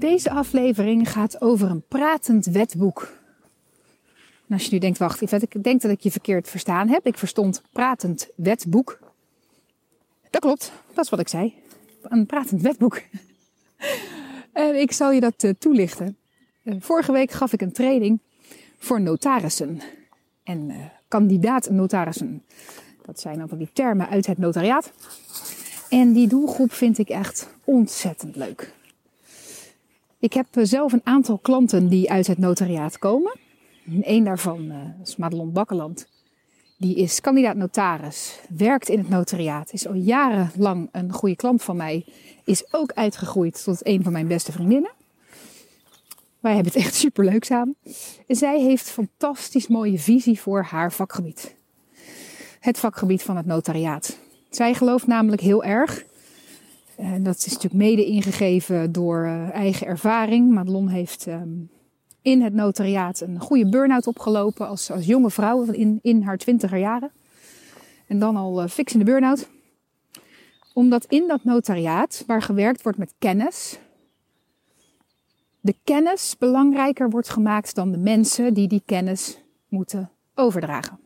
Deze aflevering gaat over een pratend wetboek. Als je nu denkt, wacht, ik denk dat ik je verkeerd verstaan heb. Ik verstond pratend wetboek. Dat klopt, dat is wat ik zei. Een pratend wetboek. En ik zal je dat uh, toelichten. Uh, vorige week gaf ik een training voor notarissen en uh, kandidaat notarissen. Dat zijn van die termen uit het notariaat. En die doelgroep vind ik echt ontzettend leuk. Ik heb zelf een aantal klanten die uit het notariaat komen. Een daarvan is Madelon Bakkeland. Die is kandidaat notaris, werkt in het notariaat, is al jarenlang een goede klant van mij, is ook uitgegroeid tot een van mijn beste vriendinnen. Wij hebben het echt super leuk samen. En zij heeft fantastisch mooie visie voor haar vakgebied. Het vakgebied van het notariaat. Zij gelooft namelijk heel erg. En dat is natuurlijk mede ingegeven door uh, eigen ervaring. Madelon heeft um, in het notariaat een goede burn-out opgelopen als, als jonge vrouw in, in haar twintiger jaren. En dan al uh, fix in de burn-out. Omdat in dat notariaat, waar gewerkt wordt met kennis, de kennis belangrijker wordt gemaakt dan de mensen die die kennis moeten overdragen.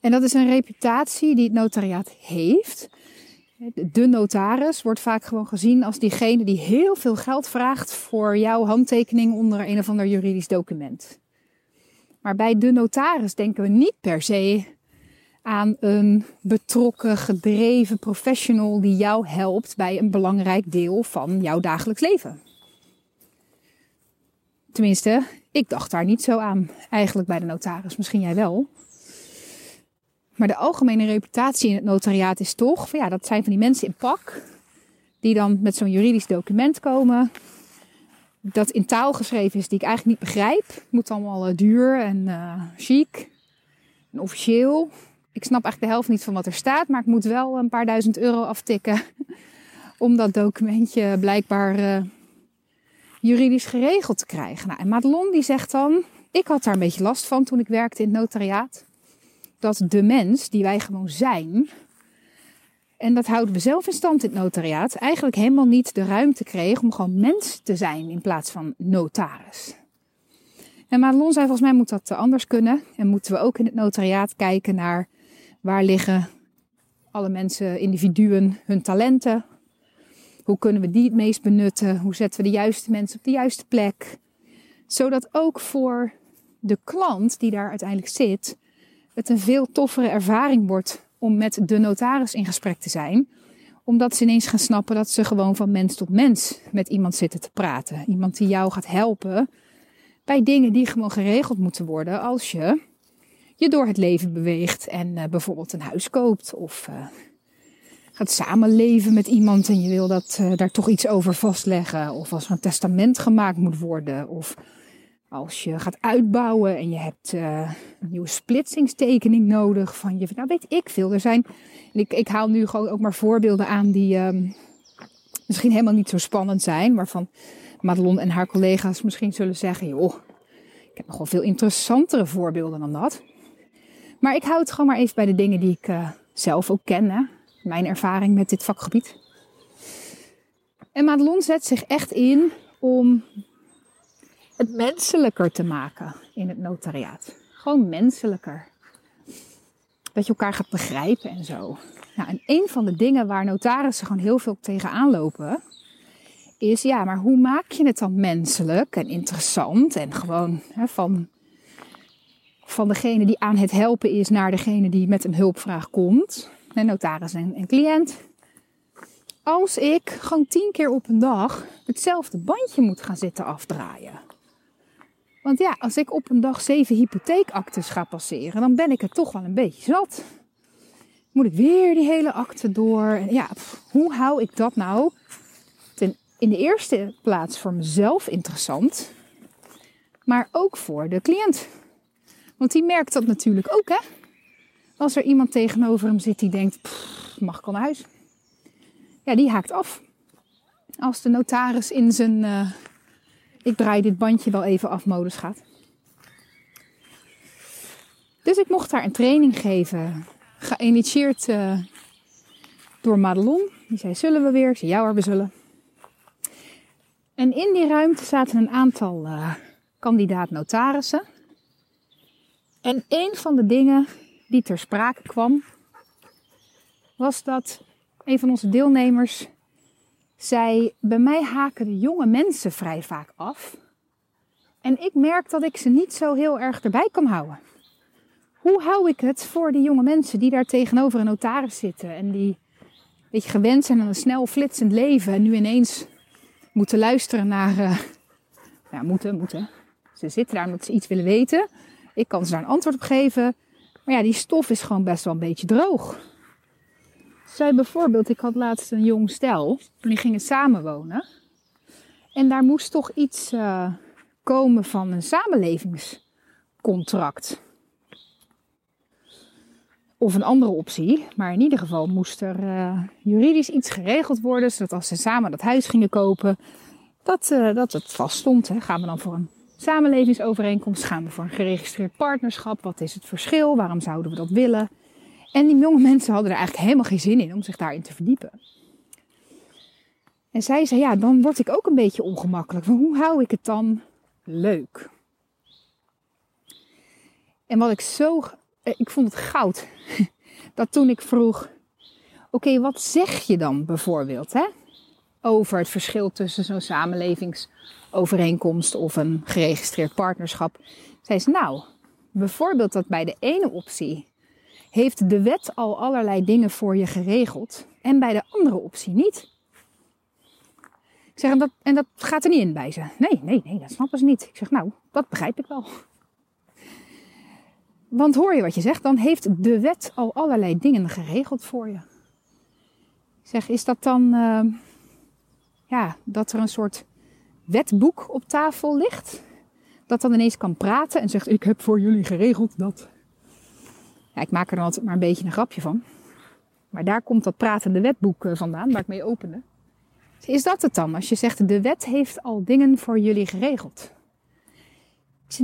En dat is een reputatie die het notariaat heeft. De notaris wordt vaak gewoon gezien als diegene die heel veel geld vraagt voor jouw handtekening onder een of ander juridisch document. Maar bij de notaris denken we niet per se aan een betrokken, gedreven professional die jou helpt bij een belangrijk deel van jouw dagelijks leven. Tenminste, ik dacht daar niet zo aan. Eigenlijk bij de notaris, misschien jij wel. Maar de algemene reputatie in het notariaat is toch, ja, dat zijn van die mensen in pak, die dan met zo'n juridisch document komen, dat in taal geschreven is die ik eigenlijk niet begrijp. Het moet allemaal uh, duur en uh, chic en officieel. Ik snap eigenlijk de helft niet van wat er staat, maar ik moet wel een paar duizend euro aftikken om dat documentje blijkbaar uh, juridisch geregeld te krijgen. Nou, en Madelon die zegt dan, ik had daar een beetje last van toen ik werkte in het notariaat dat de mens die wij gewoon zijn, en dat houden we zelf in stand in het notariaat, eigenlijk helemaal niet de ruimte kreeg om gewoon mens te zijn in plaats van notaris. En Madelon zei, volgens mij moet dat anders kunnen. En moeten we ook in het notariaat kijken naar waar liggen alle mensen, individuen, hun talenten. Hoe kunnen we die het meest benutten? Hoe zetten we de juiste mensen op de juiste plek? Zodat ook voor de klant die daar uiteindelijk zit, het een veel toffere ervaring wordt om met de notaris in gesprek te zijn. Omdat ze ineens gaan snappen dat ze gewoon van mens tot mens met iemand zitten te praten. Iemand die jou gaat helpen bij dingen die gewoon geregeld moeten worden als je je door het leven beweegt en uh, bijvoorbeeld een huis koopt of uh, gaat samenleven met iemand en je wil dat uh, daar toch iets over vastleggen of als er een testament gemaakt moet worden of als je gaat uitbouwen en je hebt uh, een nieuwe splitsingstekening nodig van je, nou weet ik veel. Er zijn, ik, ik haal nu gewoon ook maar voorbeelden aan die um, misschien helemaal niet zo spannend zijn, waarvan Madelon en haar collega's misschien zullen zeggen, joh, ik heb nog wel veel interessantere voorbeelden dan dat. Maar ik hou het gewoon maar even bij de dingen die ik uh, zelf ook ken, mijn ervaring met dit vakgebied. En Madelon zet zich echt in om het menselijker te maken in het notariaat. Gewoon menselijker. Dat je elkaar gaat begrijpen en zo. Nou, en een van de dingen waar notarissen gewoon heel veel tegenaan lopen, is ja, maar hoe maak je het dan menselijk en interessant en gewoon hè, van, van degene die aan het helpen is naar degene die met een hulpvraag komt, en notaris en, en cliënt. Als ik gewoon tien keer op een dag hetzelfde bandje moet gaan zitten afdraaien. Want ja, als ik op een dag zeven hypotheekactes ga passeren, dan ben ik er toch wel een beetje zat. Moet ik weer die hele akte door? En ja, hoe hou ik dat nou ten, in de eerste plaats voor mezelf interessant, maar ook voor de cliënt? Want die merkt dat natuurlijk ook, hè? Als er iemand tegenover hem zit die denkt, mag ik al naar huis? Ja, die haakt af. Als de notaris in zijn uh, ik draai dit bandje wel even af modus gaat. Dus ik mocht haar een training geven, geïnitieerd uh, door Madelon. Die zei, zullen we weer? Ik zei, ja we zullen. En in die ruimte zaten een aantal uh, kandidaat-notarissen. En een van de dingen die ter sprake kwam, was dat een van onze deelnemers zei: Bij mij haken de jonge mensen vrij vaak af. En ik merk dat ik ze niet zo heel erg erbij kan houden. Hoe hou ik het voor die jonge mensen die daar tegenover een notaris zitten en die beetje gewend zijn aan een snel flitsend leven en nu ineens moeten luisteren naar. Uh, ja, moeten, moeten. Ze zitten daar omdat ze iets willen weten. Ik kan ze daar een antwoord op geven. Maar ja, die stof is gewoon best wel een beetje droog. Zij bijvoorbeeld, ik had laatst een jong stel. Die gingen samenwonen. En daar moest toch iets uh, komen van een samenlevingscontract. Of een andere optie. Maar in ieder geval moest er uh, juridisch iets geregeld worden. Zodat als ze samen dat huis gingen kopen, dat, uh, dat het vast stond. Hè. Gaan we dan voor een samenlevingsovereenkomst? Gaan we voor een geregistreerd partnerschap? Wat is het verschil? Waarom zouden we dat willen? En die jonge mensen hadden er eigenlijk helemaal geen zin in om zich daarin te verdiepen. En zij zei, ja, dan word ik ook een beetje ongemakkelijk. Hoe hou ik het dan leuk? En wat ik zo, eh, ik vond het goud, dat toen ik vroeg, oké, wat zeg je dan bijvoorbeeld, hè? Over het verschil tussen zo'n samenlevingsovereenkomst of een geregistreerd partnerschap. Zei ze, nou, bijvoorbeeld dat bij de ene optie heeft de wet al allerlei dingen voor je geregeld en bij de andere optie niet. Ik zeg, en dat, en dat gaat er niet in bij ze. Nee, nee, nee, dat snappen ze niet. Ik zeg, nou, dat begrijp ik wel. Want hoor je wat je zegt, dan heeft de wet al allerlei dingen geregeld voor je. Ik zeg, is dat dan, uh, ja, dat er een soort wetboek op tafel ligt? Dat dan ineens kan praten en zegt, ik heb voor jullie geregeld dat. Ik maak er dan altijd maar een beetje een grapje van. Maar daar komt dat pratende wetboek eh, vandaan, waar ik mee opende. Is dat het dan? Als je zegt, de wet heeft al dingen voor jullie geregeld.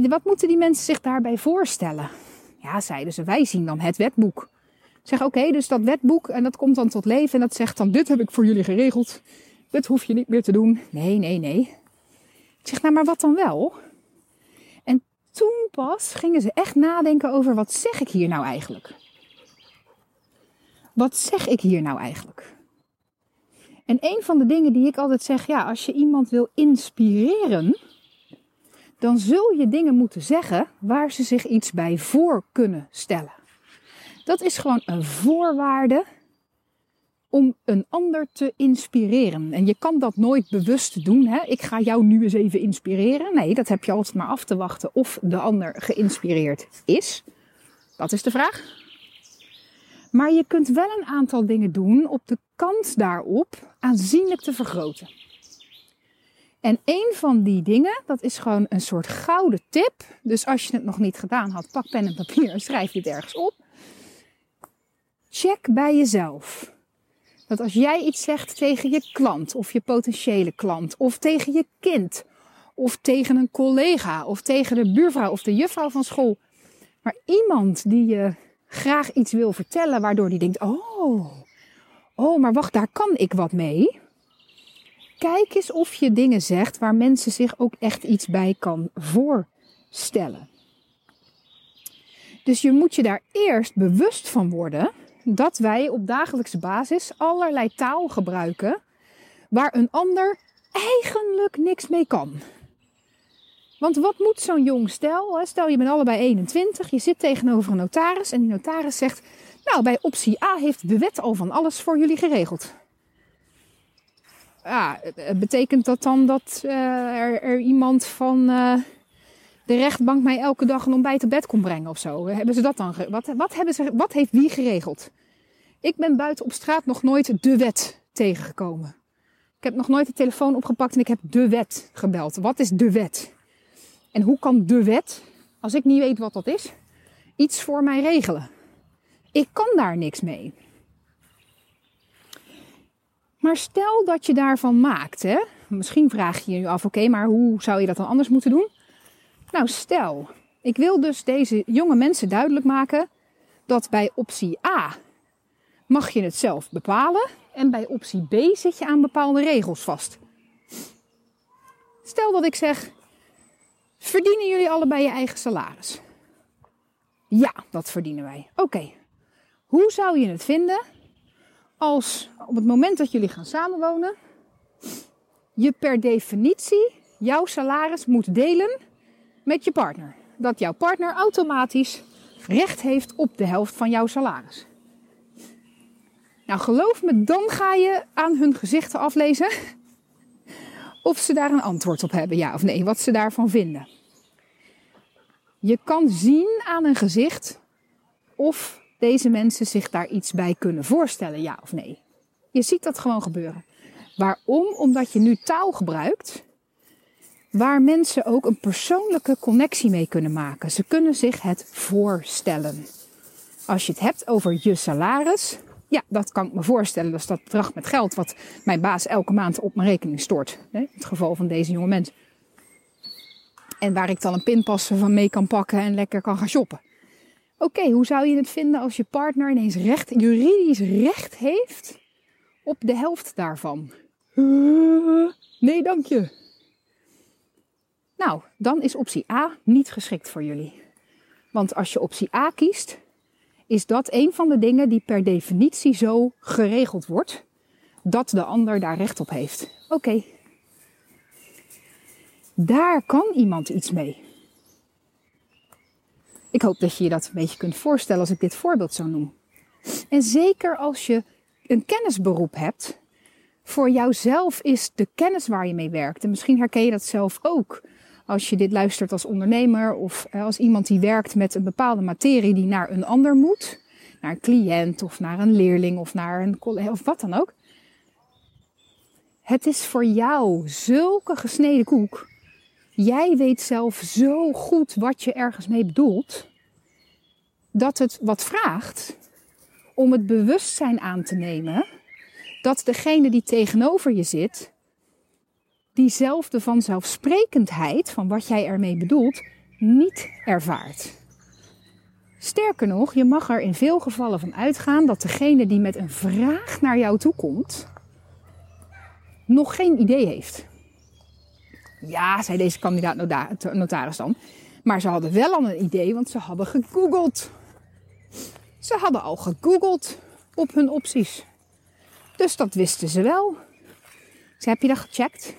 Wat moeten die mensen zich daarbij voorstellen? Ja, zeiden ze, wij zien dan het wetboek. Ik zeg, oké, dus dat wetboek, en dat komt dan tot leven en dat zegt dan, dit heb ik voor jullie geregeld. Dit hoef je niet meer te doen. Nee, nee, nee. Ik zeg, nou, maar wat dan wel? Toen pas gingen ze echt nadenken over wat zeg ik hier nou eigenlijk? Wat zeg ik hier nou eigenlijk? En een van de dingen die ik altijd zeg, ja, als je iemand wil inspireren, dan zul je dingen moeten zeggen waar ze zich iets bij voor kunnen stellen. Dat is gewoon een voorwaarde om een ander te inspireren. En je kan dat nooit bewust doen. Hè? Ik ga jou nu eens even inspireren. Nee, dat heb je altijd maar af te wachten of de ander geïnspireerd is. Dat is de vraag. Maar je kunt wel een aantal dingen doen op de kans daarop aanzienlijk te vergroten. En een van die dingen, dat is gewoon een soort gouden tip. Dus als je het nog niet gedaan had, pak pen en papier en schrijf dit ergens op. Check bij jezelf. Dat als jij iets zegt tegen je klant of je potentiële klant of tegen je kind of tegen een collega of tegen de buurvrouw of de juffrouw van school, maar iemand die je graag iets wil vertellen waardoor die denkt: "Oh, oh, maar wacht, daar kan ik wat mee." Kijk eens of je dingen zegt waar mensen zich ook echt iets bij kan voorstellen. Dus je moet je daar eerst bewust van worden dat wij op dagelijkse basis allerlei taal gebruiken waar een ander eigenlijk niks mee kan. Want wat moet zo'n jong stel? Stel je bent allebei 21, je zit tegenover een notaris en die notaris zegt: Nou, bij optie A heeft de wet al van alles voor jullie geregeld. Ja, betekent dat dan dat uh, er, er, iemand van uh, de rechtbank mij elke dag een ontbijt op bed kon brengen of zo? Hebben ze dat dan? Wat, wat, hebben ze, wat heeft wie geregeld? Ik ben buiten op straat nog nooit de wet tegengekomen. Ik heb nog nooit de telefoon opgepakt en ik heb de wet gebeld. Wat is de wet? En hoe kan de wet, als ik niet weet wat dat is, iets voor mij regelen? Ik kan daar niks mee. Maar stel dat je daarvan maakt, hè? Misschien vraag je je nu af, oké, maar hoe zou je dat dan anders moeten doen? Nou, stel, ik wil dus deze jonge mensen duidelijk maken dat bij optie A mag je het zelf bepalen en bij optie B zit je aan bepaalde regels vast. Stel dat ik zeg, verdienen jullie allebei je eigen salaris? Ja, dat verdienen wij. Oké, hoe zou je het vinden als op het moment dat jullie gaan samenwonen, je per definitie jouw salaris moet delen met je partner? Dat jouw partner automatisch recht heeft op de helft van jouw salaris. Nou, geloof me, dan ga je aan hun gezichten aflezen of ze daar een antwoord op hebben, ja of nee, wat ze daarvan vinden. Je kan zien aan een gezicht of deze mensen zich daar iets bij kunnen voorstellen, ja of nee. Je ziet dat gewoon gebeuren. Waarom? Omdat je nu taal gebruikt waar mensen ook een persoonlijke connectie mee kunnen maken. Ze kunnen zich het voorstellen. Als je het hebt over je salaris, ja, dat kan ik me voorstellen. Dat is dat bedrag met geld wat mijn baas elke maand op mijn rekening stort. In het geval van deze jonge mens. En waar ik dan een pinpas van mee kan pakken en lekker kan gaan shoppen. Oké, hoe zou je het vinden als je partner ineens recht, juridisch recht heeft op de helft daarvan? nee, dank je. Nou, dan is optie A niet geschikt voor jullie. Want als je optie A kiest, is dat een van de dingen die per definitie zo geregeld wordt dat de ander daar recht op heeft. Oké. Daar kan iemand iets mee. Ik hoop dat je je dat een beetje kunt voorstellen als ik dit voorbeeld zo noem. En zeker als je een kennisberoep hebt, voor jouzelf is de kennis waar je mee werkt. En misschien herken je dat zelf ook. Als je dit luistert als ondernemer of eh, als iemand die werkt met een bepaalde materie die naar een ander moet. Naar een cliënt of naar een leerling of naar een collega of wat dan ook. Het is voor jou zulke gesneden koek. Jij weet zelf zo goed wat je ergens mee bedoelt. Dat het wat vraagt om het bewustzijn aan te nemen dat degene die tegenover je zit diezelfde vanzelfsprekendheid van wat jij ermee bedoelt niet ervaart. Sterker nog, je mag er in veel gevallen van uitgaan dat degene die met een vraag naar jou toe komt, nog geen idee heeft. Ja, zei deze kandidaat notaris dan. Maar ze hadden wel al een idee, want ze hadden gegoogeld. Ze hadden al gegoogeld op hun opties. Dus dat wisten ze wel. Dus heb je dat gecheckt?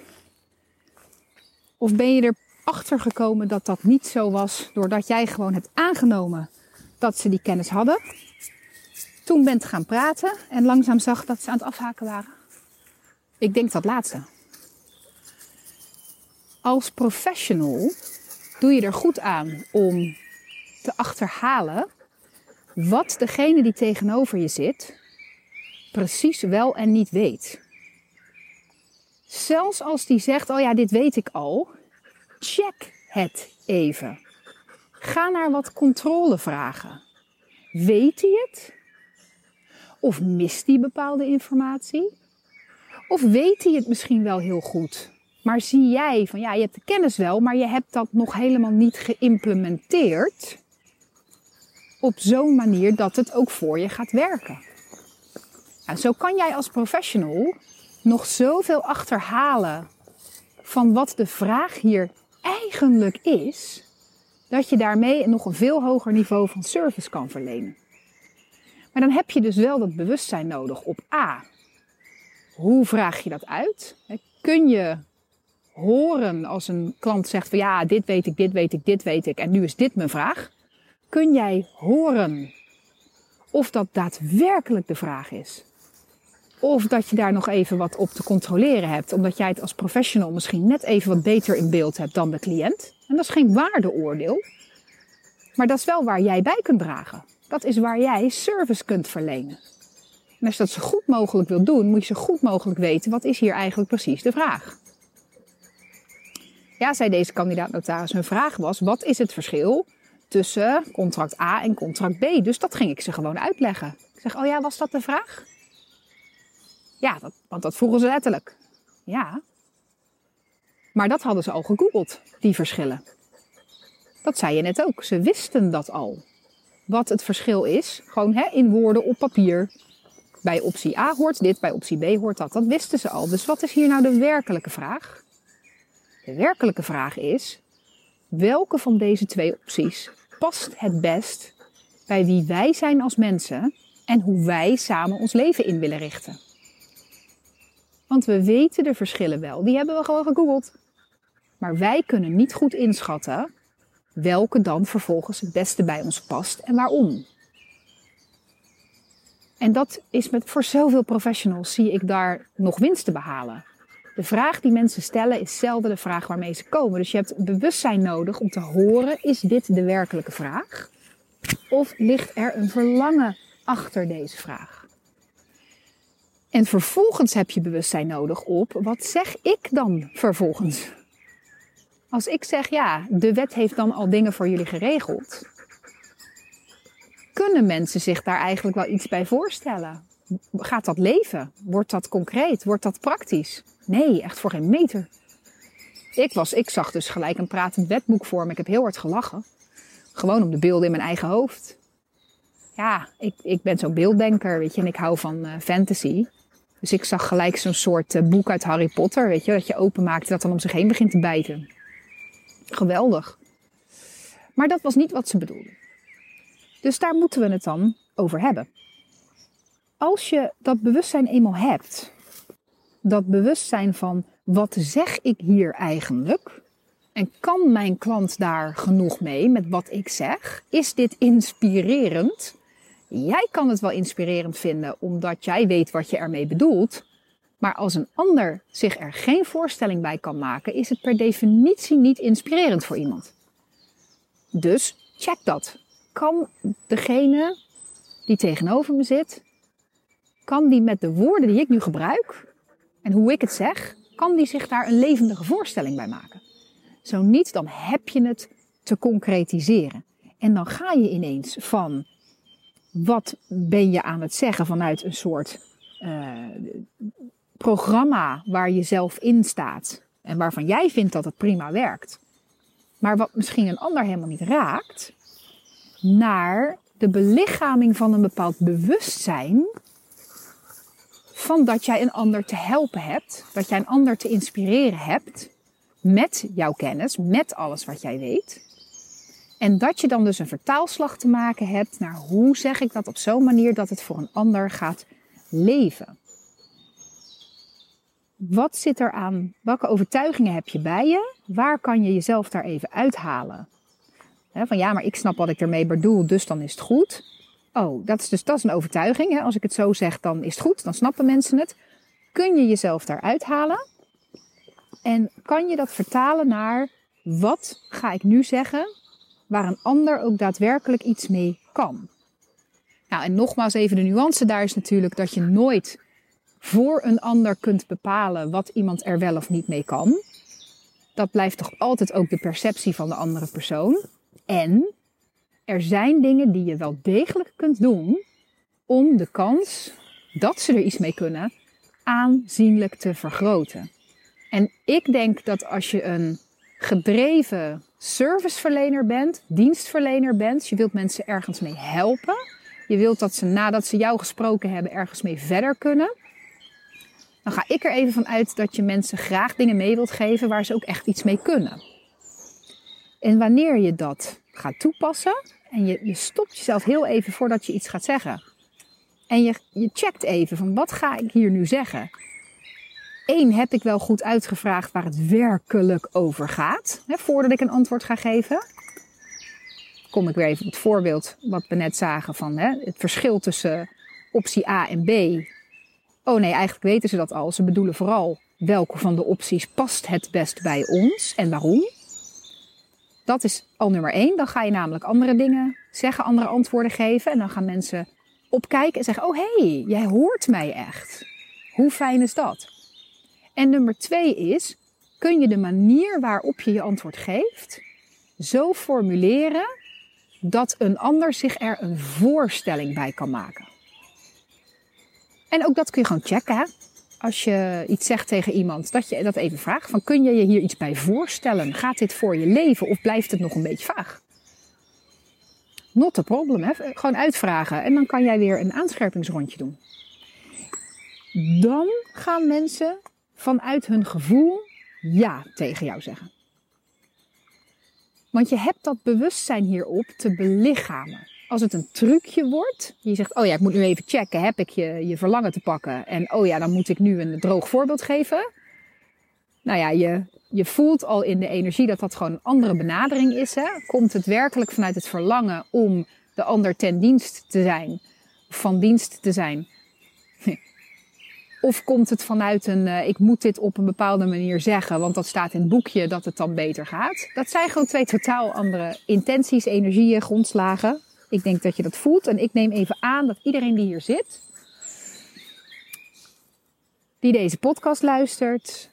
Of ben je erachter gekomen dat dat niet zo was doordat jij gewoon hebt aangenomen dat ze die kennis hadden? Toen bent gaan praten en langzaam zag dat ze aan het afhaken waren? Ik denk dat laatste. Als professional doe je er goed aan om te achterhalen wat degene die tegenover je zit precies wel en niet weet. Zelfs als die zegt, oh ja, dit weet ik al, check het even. Ga naar wat controlevragen. Weet hij het? Of mist hij bepaalde informatie? Of weet hij het misschien wel heel goed? Maar zie jij van ja, je hebt de kennis wel, maar je hebt dat nog helemaal niet geïmplementeerd op zo'n manier dat het ook voor je gaat werken. En zo kan jij als professional nog zoveel achterhalen van wat de vraag hier eigenlijk is, dat je daarmee nog een veel hoger niveau van service kan verlenen. Maar dan heb je dus wel dat bewustzijn nodig op A. Hoe vraag je dat uit? Kun je horen als een klant zegt van ja, dit weet ik, dit weet ik, dit weet ik en nu is dit mijn vraag? Kun jij horen of dat daadwerkelijk de vraag is? Of dat je daar nog even wat op te controleren hebt, omdat jij het als professional misschien net even wat beter in beeld hebt dan de cliënt. En dat is geen waardeoordeel, maar dat is wel waar jij bij kunt dragen. Dat is waar jij service kunt verlenen. En als je dat zo goed mogelijk wilt doen, moet je zo goed mogelijk weten wat is hier eigenlijk precies de vraag. Ja, zei deze kandidaat-notaris, hun vraag was: wat is het verschil tussen contract A en contract B? Dus dat ging ik ze gewoon uitleggen. Ik zeg: Oh ja, was dat de vraag? Ja, want dat vroegen ze letterlijk. Ja. Maar dat hadden ze al gegoogeld, die verschillen. Dat zei je net ook. Ze wisten dat al. Wat het verschil is, gewoon hè, in woorden op papier. Bij optie A hoort dit, bij optie B hoort dat. Dat wisten ze al. Dus wat is hier nou de werkelijke vraag? De werkelijke vraag is: welke van deze twee opties past het best bij wie wij zijn als mensen en hoe wij samen ons leven in willen richten? Want we weten de verschillen wel, die hebben we gewoon gegoogeld. Maar wij kunnen niet goed inschatten welke dan vervolgens het beste bij ons past en waarom. En dat is met, voor zoveel professionals zie ik daar nog winst te behalen. De vraag die mensen stellen is zelden de vraag waarmee ze komen. Dus je hebt bewustzijn nodig om te horen, is dit de werkelijke vraag? Of ligt er een verlangen achter deze vraag? En vervolgens heb je bewustzijn nodig op, wat zeg ik dan vervolgens? Als ik zeg, ja, de wet heeft dan al dingen voor jullie geregeld, kunnen mensen zich daar eigenlijk wel iets bij voorstellen? Gaat dat leven? Wordt dat concreet? Wordt dat praktisch? Nee, echt voor geen meter. Ik, was, ik zag dus gelijk een pratend wetboek voor me. Ik heb heel hard gelachen. Gewoon om de beelden in mijn eigen hoofd. Ja, ik, ik ben zo'n beelddenker, weet je, en ik hou van uh, fantasy. Dus ik zag gelijk zo'n soort uh, boek uit Harry Potter, weet je, dat je openmaakt en dat dan om zich heen begint te bijten. Geweldig. Maar dat was niet wat ze bedoelden. Dus daar moeten we het dan over hebben. Als je dat bewustzijn eenmaal hebt, dat bewustzijn van wat zeg ik hier eigenlijk? En kan mijn klant daar genoeg mee met wat ik zeg? Is dit inspirerend? Jij kan het wel inspirerend vinden omdat jij weet wat je ermee bedoelt. Maar als een ander zich er geen voorstelling bij kan maken, is het per definitie niet inspirerend voor iemand. Dus check dat. Kan degene die tegenover me zit, kan die met de woorden die ik nu gebruik en hoe ik het zeg, kan die zich daar een levendige voorstelling bij maken? Zo niet, dan heb je het te concretiseren. En dan ga je ineens van wat ben je aan het zeggen vanuit een soort uh, programma waar je zelf in staat en waarvan jij vindt dat het prima werkt, maar wat misschien een ander helemaal niet raakt, naar de belichaming van een bepaald bewustzijn van dat jij een ander te helpen hebt, dat jij een ander te inspireren hebt met jouw kennis, met alles wat jij weet. En dat je dan dus een vertaalslag te maken hebt naar hoe zeg ik dat op zo'n manier dat het voor een ander gaat leven. Wat zit er aan? Welke overtuigingen heb je bij je? Waar kan je jezelf daar even uithalen? van ja, maar ik snap wat ik ermee bedoel, dus dan is het goed. Oh, dat is dus dat is een overtuiging. Als ik het zo zeg, dan is het goed, dan snappen mensen het. Kun je jezelf daar uithalen? En kan je dat vertalen naar wat ga ik nu zeggen waar een ander ook daadwerkelijk iets mee kan? Nou, en nogmaals even de nuance daar is natuurlijk dat je nooit voor een ander kunt bepalen wat iemand er wel of niet mee kan. Dat blijft toch altijd ook de perceptie van de andere persoon. En er zijn dingen die je wel degelijk kunt doen om de kans dat ze er iets mee kunnen aanzienlijk te vergroten. En ik denk dat als je een gedreven serviceverlener bent, dienstverlener bent, je wilt mensen ergens mee helpen, je wilt dat ze nadat ze jou gesproken hebben ergens mee verder kunnen, dan ga ik er even van uit dat je mensen graag dingen mee wilt geven waar ze ook echt iets mee kunnen. En wanneer je dat gaat toepassen en je, je stopt jezelf heel even voordat je iets gaat zeggen. En je, je checkt even van wat ga ik hier nu zeggen? Eén, heb ik wel goed uitgevraagd waar het werkelijk over gaat, hè, voordat ik een antwoord ga geven. Kom ik weer even op het voorbeeld wat we net zagen van hè, het verschil tussen optie A en B. Oh nee, eigenlijk weten ze dat al. Ze bedoelen vooral welke van de opties past het best bij ons en waarom. Dat is al nummer één. Dan ga je namelijk andere dingen zeggen, andere antwoorden geven. En dan gaan mensen opkijken en zeggen: Oh hé, hey, jij hoort mij echt. Hoe fijn is dat? En nummer twee is: kun je de manier waarop je je antwoord geeft zo formuleren dat een ander zich er een voorstelling bij kan maken? En ook dat kun je gewoon checken als je iets zegt tegen iemand, dat je dat even vraagt. Van kun je je hier iets bij voorstellen? Gaat dit voor je leven of blijft het nog een beetje vaag? Not a problem, hè? gewoon uitvragen. En dan kan jij weer een aanscherpingsrondje doen. Dan gaan mensen vanuit hun gevoel ja tegen jou zeggen. Want je hebt dat bewustzijn hierop te belichamen. Als het een trucje wordt, je zegt, oh ja, ik moet nu even checken, heb ik je, je verlangen te pakken? En oh ja, dan moet ik nu een droog voorbeeld geven. Nou ja, je, je voelt al in de energie dat dat gewoon een andere benadering is. Hè? Komt het werkelijk vanuit het verlangen om de ander ten dienst te zijn, van dienst te zijn? Of komt het vanuit een, uh, ik moet dit op een bepaalde manier zeggen, want dat staat in het boekje dat het dan beter gaat. Dat zijn gewoon twee totaal andere intenties, energieën, grondslagen. Ik denk dat je dat voelt en ik neem even aan dat iedereen die hier zit, die deze podcast luistert,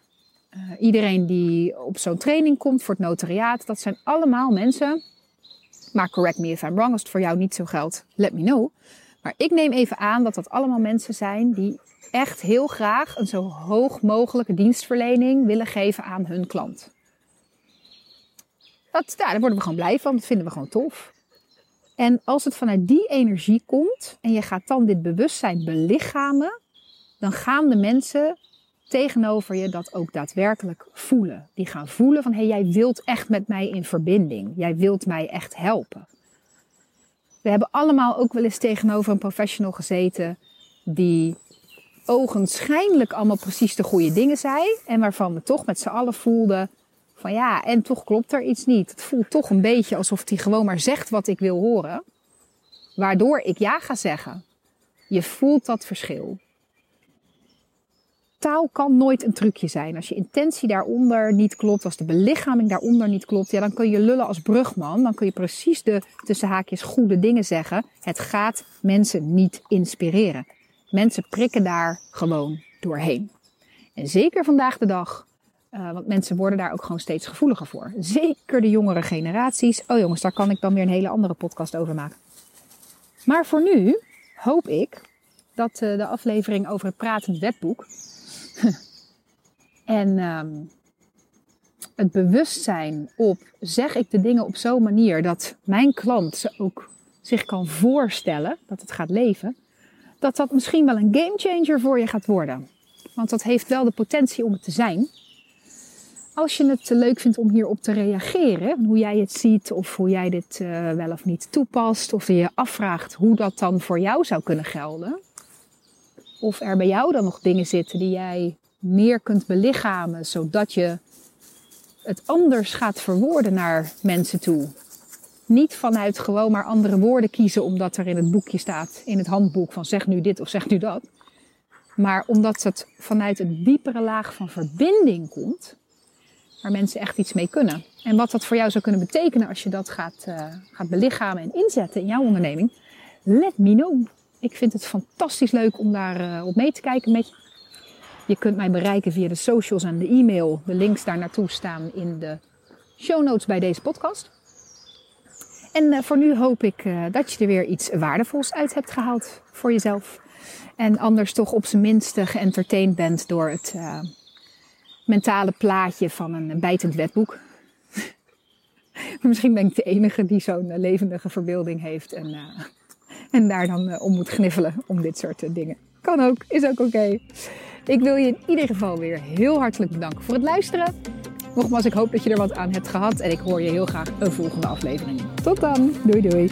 uh, iedereen die op zo'n training komt voor het notariaat, dat zijn allemaal mensen. Maar correct me if I'm wrong, als het voor jou niet zo geldt, let me know. Maar ik neem even aan dat dat allemaal mensen zijn die echt heel graag een zo hoog mogelijke dienstverlening willen geven aan hun klant. Dat, daar worden we gewoon blij van, dat vinden we gewoon tof. En als het vanuit die energie komt en je gaat dan dit bewustzijn belichamen, dan gaan de mensen tegenover je dat ook daadwerkelijk voelen. Die gaan voelen van hé, hey, jij wilt echt met mij in verbinding. Jij wilt mij echt helpen. We hebben allemaal ook wel eens tegenover een professional gezeten die ogenschijnlijk allemaal precies de goede dingen zei. En waarvan we toch met z'n allen voelden van ja, en toch klopt er iets niet. Het voelt toch een beetje alsof hij gewoon maar zegt wat ik wil horen. Waardoor ik ja ga zeggen. Je voelt dat verschil. Taal kan nooit een trucje zijn. Als je intentie daaronder niet klopt, als de belichaming daaronder niet klopt, ja, dan kun je lullen als brugman. Dan kun je precies de tussen haakjes goede dingen zeggen. Het gaat mensen niet inspireren. Mensen prikken daar gewoon doorheen. En zeker vandaag de dag, uh, want mensen worden daar ook gewoon steeds gevoeliger voor. Zeker de jongere generaties. Oh jongens, daar kan ik dan weer een hele andere podcast over maken. Maar voor nu hoop ik dat uh, de aflevering over het pratend wetboek en um, het bewustzijn op zeg ik de dingen op zo'n manier dat mijn klant ze ook zich kan voorstellen dat het gaat leven dat dat misschien wel een gamechanger voor je gaat worden. Want dat heeft wel de potentie om het te zijn. Als je het leuk vindt om hierop te reageren, hoe jij het ziet of hoe jij dit uh, wel of niet toepast, of je je afvraagt hoe dat dan voor jou zou kunnen gelden, of er bij jou dan nog dingen zitten die jij meer kunt belichamen, zodat je het anders gaat verwoorden naar mensen toe. Niet vanuit gewoon maar andere woorden kiezen omdat er in het boekje staat, in het handboek van zeg nu dit of zeg nu dat. Maar omdat het vanuit een diepere laag van verbinding komt, waar mensen echt iets mee kunnen. En wat dat voor jou zou kunnen betekenen als je dat gaat, uh, gaat belichamen en inzetten in jouw onderneming, let me know. Ik vind het fantastisch leuk om daar uh, op mee te kijken met je. Je kunt mij bereiken via de socials en de e-mail. De links daar naartoe staan in de show notes bij deze podcast. En uh, voor nu hoop ik uh, dat je er weer iets waardevols uit hebt gehaald voor jezelf. En anders toch op zijn minste geëntertained bent door het mentale plaatje van een bijtend wetboek. Misschien ben ik de enige die zo'n levendige verbeelding heeft en, en daar dan om moet gniffelen om dit soort dingen. Kan ook, is ook oké. Ik wil je in ieder geval weer heel hartelijk bedanken voor het luisteren. Nogmaals, ik hoop dat je er wat aan hebt gehad en ik hoor je heel graag een volgende aflevering. Tot dan, doei doei.